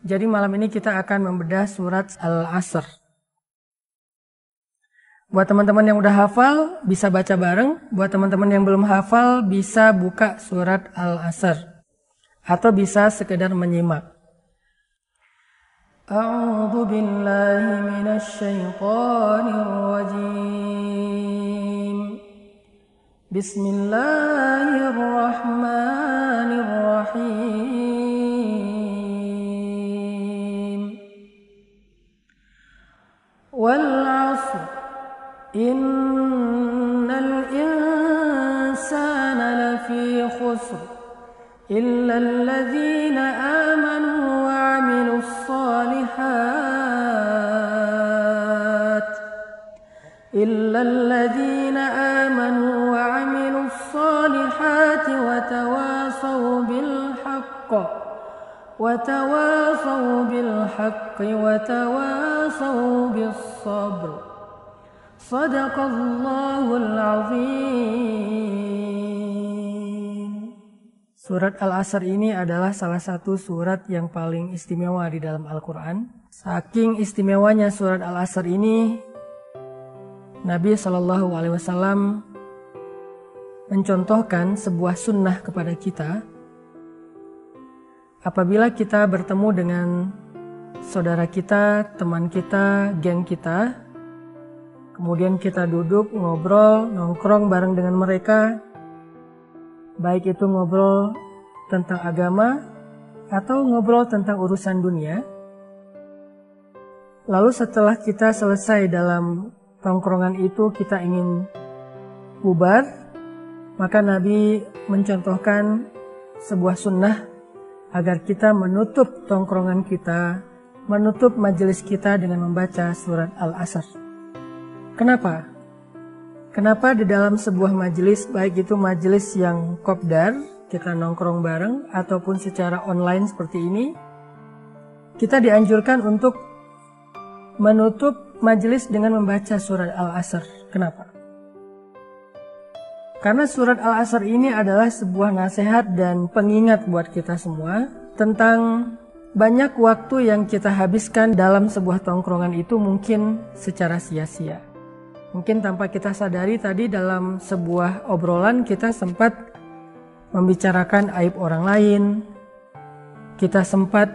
Jadi malam ini kita akan membedah surat Al-Asr. Buat teman-teman yang udah hafal bisa baca bareng, buat teman-teman yang belum hafal bisa buka surat Al-Asr atau bisa sekedar menyimak. A'udzu billahi rajim. Bismillahirrahmanirrahim. إن الإنسان لفي خسر إلا الذين آمنوا وعملوا الصالحات إلا الذين آمنوا وعملوا الصالحات وتواصوا بالحق وتواصوا بالحق وتواصوا بالصبر صدق الله العظيم Surat Al-Asr ini adalah salah satu surat yang paling istimewa di dalam Al-Quran. Saking istimewanya surat Al-Asr ini, Nabi Shallallahu Alaihi Wasallam mencontohkan sebuah sunnah kepada kita. Apabila kita bertemu dengan saudara kita, teman kita, geng kita, kemudian kita duduk, ngobrol, nongkrong bareng dengan mereka, baik itu ngobrol tentang agama atau ngobrol tentang urusan dunia. Lalu setelah kita selesai dalam tongkrongan itu kita ingin bubar, maka Nabi mencontohkan sebuah sunnah agar kita menutup tongkrongan kita, menutup majelis kita dengan membaca surat Al-Asr. Kenapa? Kenapa di dalam sebuah majelis, baik itu majelis yang kopdar, kita nongkrong bareng, ataupun secara online seperti ini, kita dianjurkan untuk menutup majelis dengan membaca surat Al-Asr. Kenapa? Karena surat Al-Asr ini adalah sebuah nasihat dan pengingat buat kita semua tentang banyak waktu yang kita habiskan dalam sebuah tongkrongan itu mungkin secara sia-sia. Mungkin tanpa kita sadari tadi dalam sebuah obrolan kita sempat membicarakan aib orang lain, kita sempat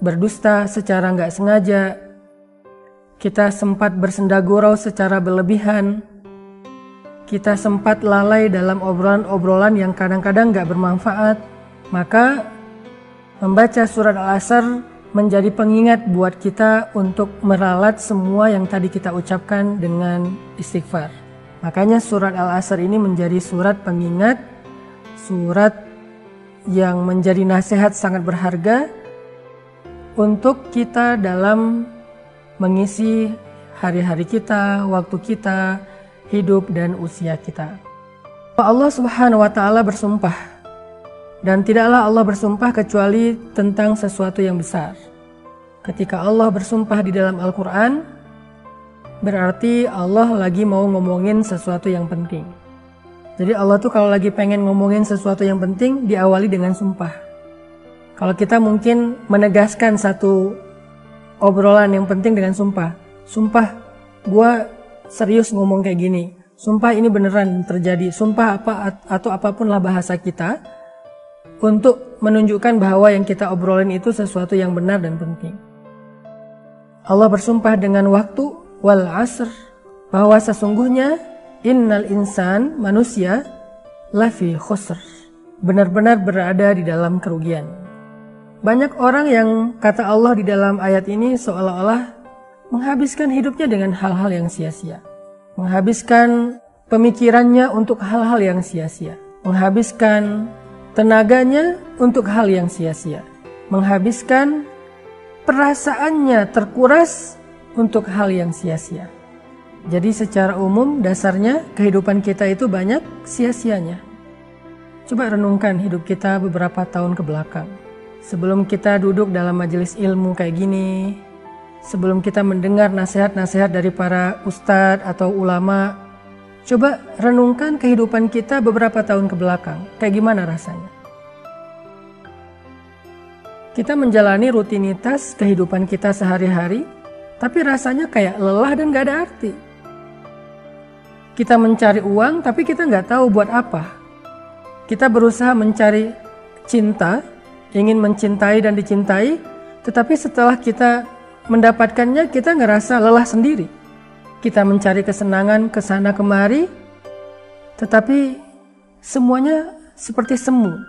berdusta secara nggak sengaja, kita sempat bersendagurau secara berlebihan, kita sempat lalai dalam obrolan-obrolan yang kadang-kadang gak bermanfaat, maka membaca surat Al-Asr menjadi pengingat buat kita untuk meralat semua yang tadi kita ucapkan dengan istighfar. Makanya surat Al-Asr ini menjadi surat pengingat, surat yang menjadi nasihat sangat berharga untuk kita dalam mengisi hari-hari kita, waktu kita, hidup dan usia kita. Allah Subhanahu wa taala bersumpah dan tidaklah Allah bersumpah kecuali tentang sesuatu yang besar. Ketika Allah bersumpah di dalam Al-Qur'an berarti Allah lagi mau ngomongin sesuatu yang penting. Jadi Allah tuh kalau lagi pengen ngomongin sesuatu yang penting diawali dengan sumpah. Kalau kita mungkin menegaskan satu obrolan yang penting dengan sumpah. Sumpah, gue serius ngomong kayak gini. Sumpah ini beneran terjadi. Sumpah apa atau apa pun lah bahasa kita untuk menunjukkan bahwa yang kita obrolin itu sesuatu yang benar dan penting. Allah bersumpah dengan waktu wal asr bahwa sesungguhnya innal insan manusia lafi khusr benar-benar berada di dalam kerugian. Banyak orang yang kata Allah di dalam ayat ini seolah-olah menghabiskan hidupnya dengan hal-hal yang sia-sia. Menghabiskan pemikirannya untuk hal-hal yang sia-sia. Menghabiskan tenaganya untuk hal yang sia-sia. Menghabiskan perasaannya terkuras untuk hal yang sia-sia. Jadi secara umum dasarnya kehidupan kita itu banyak sia-sianya. Coba renungkan hidup kita beberapa tahun ke belakang. Sebelum kita duduk dalam majelis ilmu kayak gini, sebelum kita mendengar nasihat-nasihat dari para ustadz atau ulama, coba renungkan kehidupan kita beberapa tahun ke belakang. Kayak gimana rasanya? Kita menjalani rutinitas kehidupan kita sehari-hari, tapi rasanya kayak lelah dan gak ada arti. Kita mencari uang, tapi kita nggak tahu buat apa. Kita berusaha mencari cinta, ingin mencintai dan dicintai, tetapi setelah kita mendapatkannya, kita ngerasa lelah sendiri. Kita mencari kesenangan ke sana kemari, tetapi semuanya seperti semu.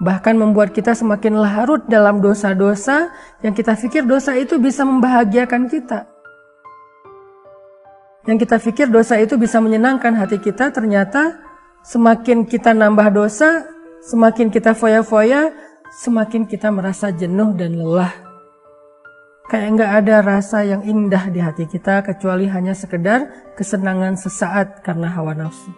Bahkan membuat kita semakin larut dalam dosa-dosa yang kita pikir dosa itu bisa membahagiakan kita yang kita pikir dosa itu bisa menyenangkan hati kita, ternyata semakin kita nambah dosa, semakin kita foya-foya, semakin kita merasa jenuh dan lelah. Kayak nggak ada rasa yang indah di hati kita kecuali hanya sekedar kesenangan sesaat karena hawa nafsu.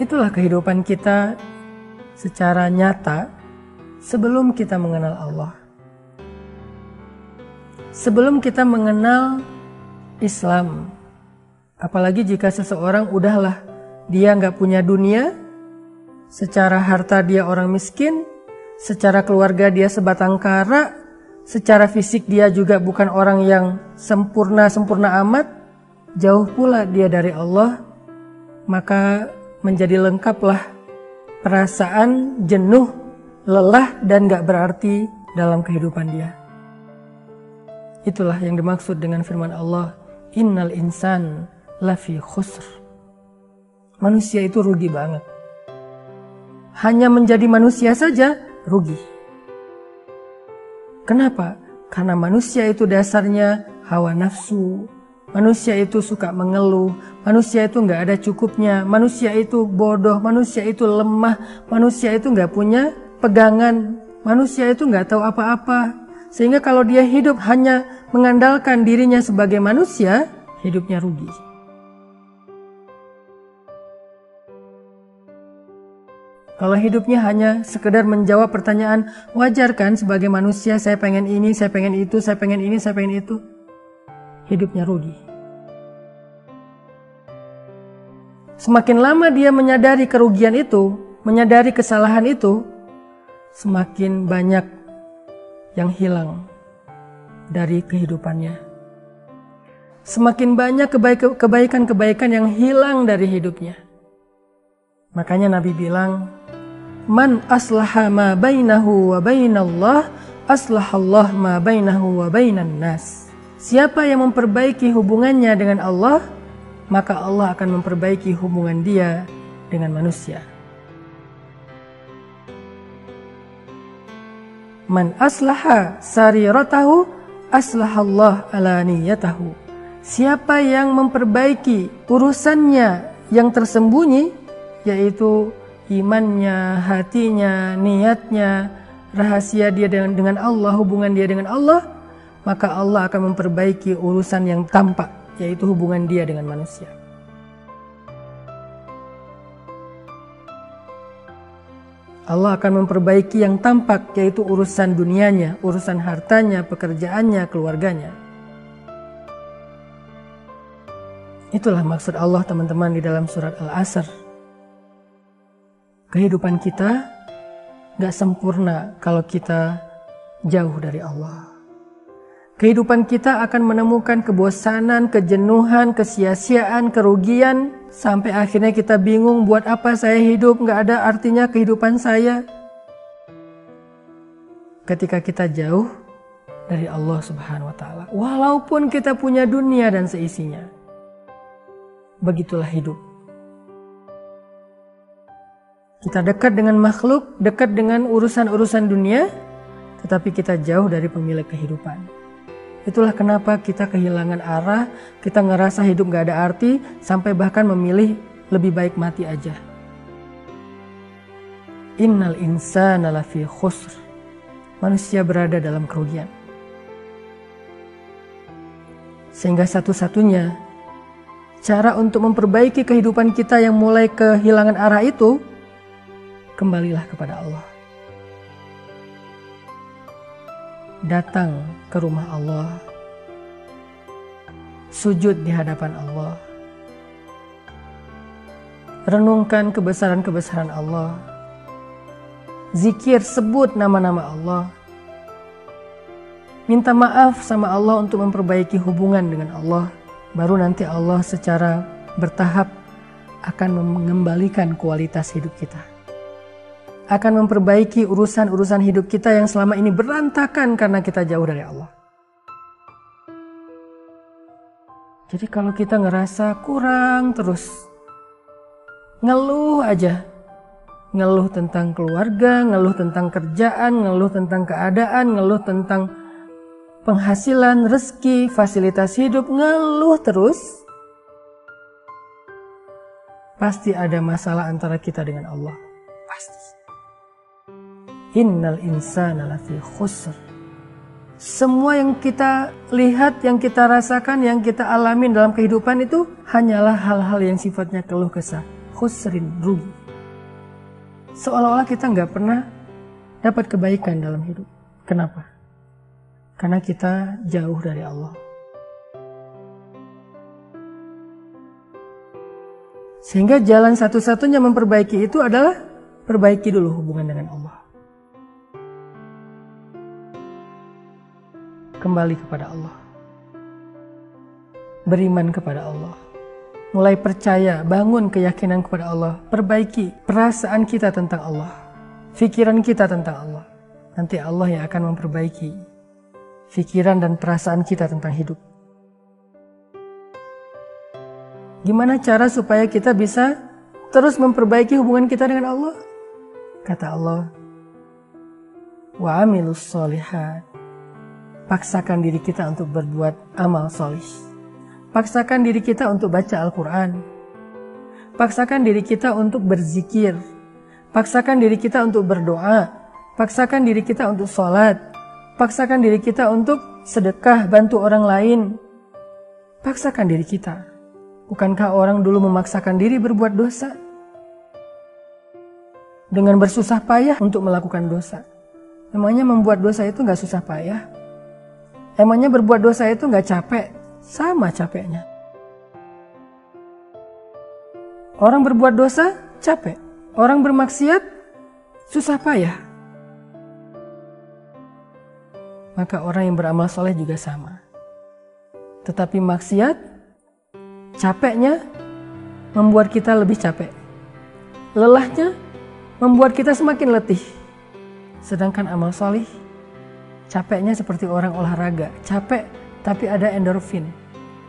Itulah kehidupan kita secara nyata sebelum kita mengenal Allah sebelum kita mengenal Islam. Apalagi jika seseorang udahlah dia nggak punya dunia, secara harta dia orang miskin, secara keluarga dia sebatang kara, secara fisik dia juga bukan orang yang sempurna-sempurna amat, jauh pula dia dari Allah, maka menjadi lengkaplah perasaan jenuh, lelah, dan gak berarti dalam kehidupan dia. Itulah yang dimaksud dengan firman Allah, Innal insan lafi khusr. Manusia itu rugi banget. Hanya menjadi manusia saja rugi. Kenapa? Karena manusia itu dasarnya hawa nafsu. Manusia itu suka mengeluh. Manusia itu nggak ada cukupnya. Manusia itu bodoh. Manusia itu lemah. Manusia itu nggak punya pegangan. Manusia itu nggak tahu apa-apa. Sehingga kalau dia hidup hanya mengandalkan dirinya sebagai manusia, hidupnya rugi. Kalau hidupnya hanya sekedar menjawab pertanyaan, wajar kan sebagai manusia saya pengen ini, saya pengen itu, saya pengen ini, saya pengen itu. Hidupnya rugi. Semakin lama dia menyadari kerugian itu, menyadari kesalahan itu, semakin banyak yang hilang dari kehidupannya. Semakin banyak kebaikan-kebaikan yang hilang dari hidupnya. Makanya Nabi bilang, Man aslaha ma bainahu wa bainallah, aslahallah ma bainahu wa bainan nas. Siapa yang memperbaiki hubungannya dengan Allah, maka Allah akan memperbaiki hubungan dia dengan manusia. Man aslaha sariratahu aslahallah ala niyatahu. Siapa yang memperbaiki urusannya yang tersembunyi yaitu imannya, hatinya, niatnya, rahasia dia dengan dengan Allah, hubungan dia dengan Allah, maka Allah akan memperbaiki urusan yang tampak yaitu hubungan dia dengan manusia. Allah akan memperbaiki yang tampak yaitu urusan dunianya, urusan hartanya, pekerjaannya, keluarganya. Itulah maksud Allah teman-teman di dalam surat Al-Asr. Kehidupan kita gak sempurna kalau kita jauh dari Allah. Kehidupan kita akan menemukan kebosanan, kejenuhan, kesia-siaan, kerugian, sampai akhirnya kita bingung buat apa saya hidup, nggak ada artinya kehidupan saya. Ketika kita jauh dari Allah Subhanahu wa Ta'ala, walaupun kita punya dunia dan seisinya, begitulah hidup. Kita dekat dengan makhluk, dekat dengan urusan-urusan dunia, tetapi kita jauh dari pemilik kehidupan. Itulah kenapa kita kehilangan arah, kita ngerasa hidup gak ada arti, sampai bahkan memilih lebih baik mati aja. Innal insana lafi khusr. Manusia berada dalam kerugian. Sehingga satu-satunya cara untuk memperbaiki kehidupan kita yang mulai kehilangan arah itu, kembalilah kepada Allah. datang ke rumah Allah, sujud di hadapan Allah, renungkan kebesaran-kebesaran Allah. Zikir, sebut nama-nama Allah. Minta maaf sama Allah untuk memperbaiki hubungan dengan Allah. Baru nanti Allah secara bertahap akan mengembalikan kualitas hidup kita. Akan memperbaiki urusan-urusan hidup kita yang selama ini berantakan karena kita jauh dari Allah. Jadi kalau kita ngerasa kurang terus, ngeluh aja. Ngeluh tentang keluarga, ngeluh tentang kerjaan, ngeluh tentang keadaan, ngeluh tentang penghasilan, rezeki, fasilitas hidup, ngeluh terus. Pasti ada masalah antara kita dengan Allah. Pasti. Innal insana lafi khusr. Semua yang kita lihat, yang kita rasakan, yang kita alamin dalam kehidupan itu hanyalah hal-hal yang sifatnya keluh kesah khusrin rugi. Seolah-olah kita nggak pernah dapat kebaikan dalam hidup. Kenapa? Karena kita jauh dari Allah. Sehingga jalan satu-satunya memperbaiki itu adalah perbaiki dulu hubungan dengan Allah. Kembali kepada Allah. Beriman kepada Allah mulai percaya, bangun keyakinan kepada Allah, perbaiki perasaan kita tentang Allah, pikiran kita tentang Allah. Nanti Allah yang akan memperbaiki pikiran dan perasaan kita tentang hidup. Gimana cara supaya kita bisa terus memperbaiki hubungan kita dengan Allah? Kata Allah, wa amilus solihat. Paksakan diri kita untuk berbuat amal solih Paksakan diri kita untuk baca Al-Quran. Paksakan diri kita untuk berzikir. Paksakan diri kita untuk berdoa. Paksakan diri kita untuk sholat. Paksakan diri kita untuk sedekah, bantu orang lain. Paksakan diri kita. Bukankah orang dulu memaksakan diri berbuat dosa? Dengan bersusah payah untuk melakukan dosa. Emangnya membuat dosa itu nggak susah payah? Emangnya berbuat dosa itu nggak capek? sama capeknya. Orang berbuat dosa capek, orang bermaksiat susah payah. Maka orang yang beramal soleh juga sama. Tetapi maksiat, capeknya membuat kita lebih capek. Lelahnya membuat kita semakin letih. Sedangkan amal soleh, capeknya seperti orang olahraga. Capek tapi ada endorfin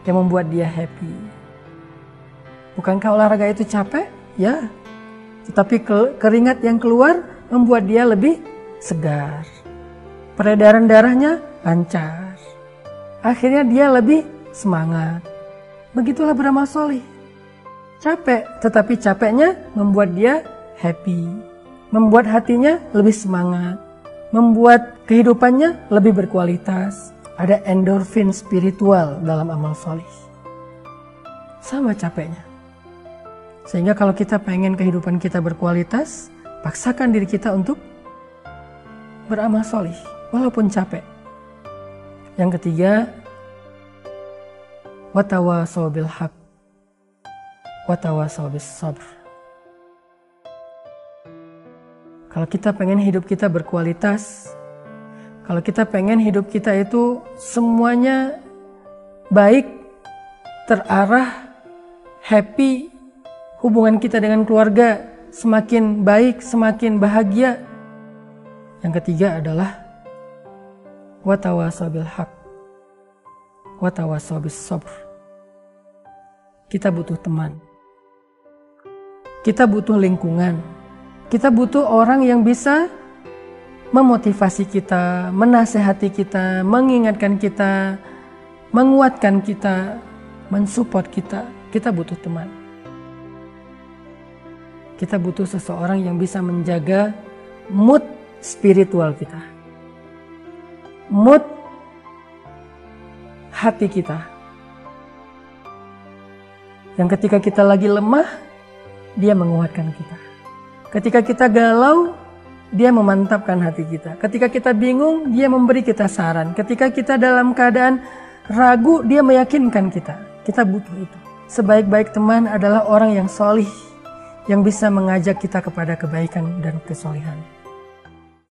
yang membuat dia happy. Bukankah olahraga itu capek? Ya. Tetapi keringat yang keluar membuat dia lebih segar. Peredaran darahnya lancar. Akhirnya dia lebih semangat. Begitulah beramal solih. Capek, tetapi capeknya membuat dia happy. Membuat hatinya lebih semangat. Membuat kehidupannya lebih berkualitas ada endorfin spiritual dalam amal solih. Sama capeknya. Sehingga kalau kita pengen kehidupan kita berkualitas, paksakan diri kita untuk beramal solih, walaupun capek. Yang ketiga, watawa sobil haq, watawa sobis sabr. Kalau kita pengen hidup kita berkualitas, kalau kita pengen hidup kita itu semuanya baik, terarah, happy, hubungan kita dengan keluarga semakin baik, semakin bahagia. Yang ketiga adalah watawasabil haq, watawasobis sabr. Kita butuh teman. Kita butuh lingkungan. Kita butuh orang yang bisa memotivasi kita, menasehati kita, mengingatkan kita, menguatkan kita, mensupport kita. Kita butuh teman. Kita butuh seseorang yang bisa menjaga mood spiritual kita. Mood hati kita. Yang ketika kita lagi lemah, dia menguatkan kita. Ketika kita galau, dia memantapkan hati kita. Ketika kita bingung, dia memberi kita saran. Ketika kita dalam keadaan ragu, dia meyakinkan kita. Kita butuh itu. Sebaik-baik teman adalah orang yang solih, yang bisa mengajak kita kepada kebaikan dan kesolehan.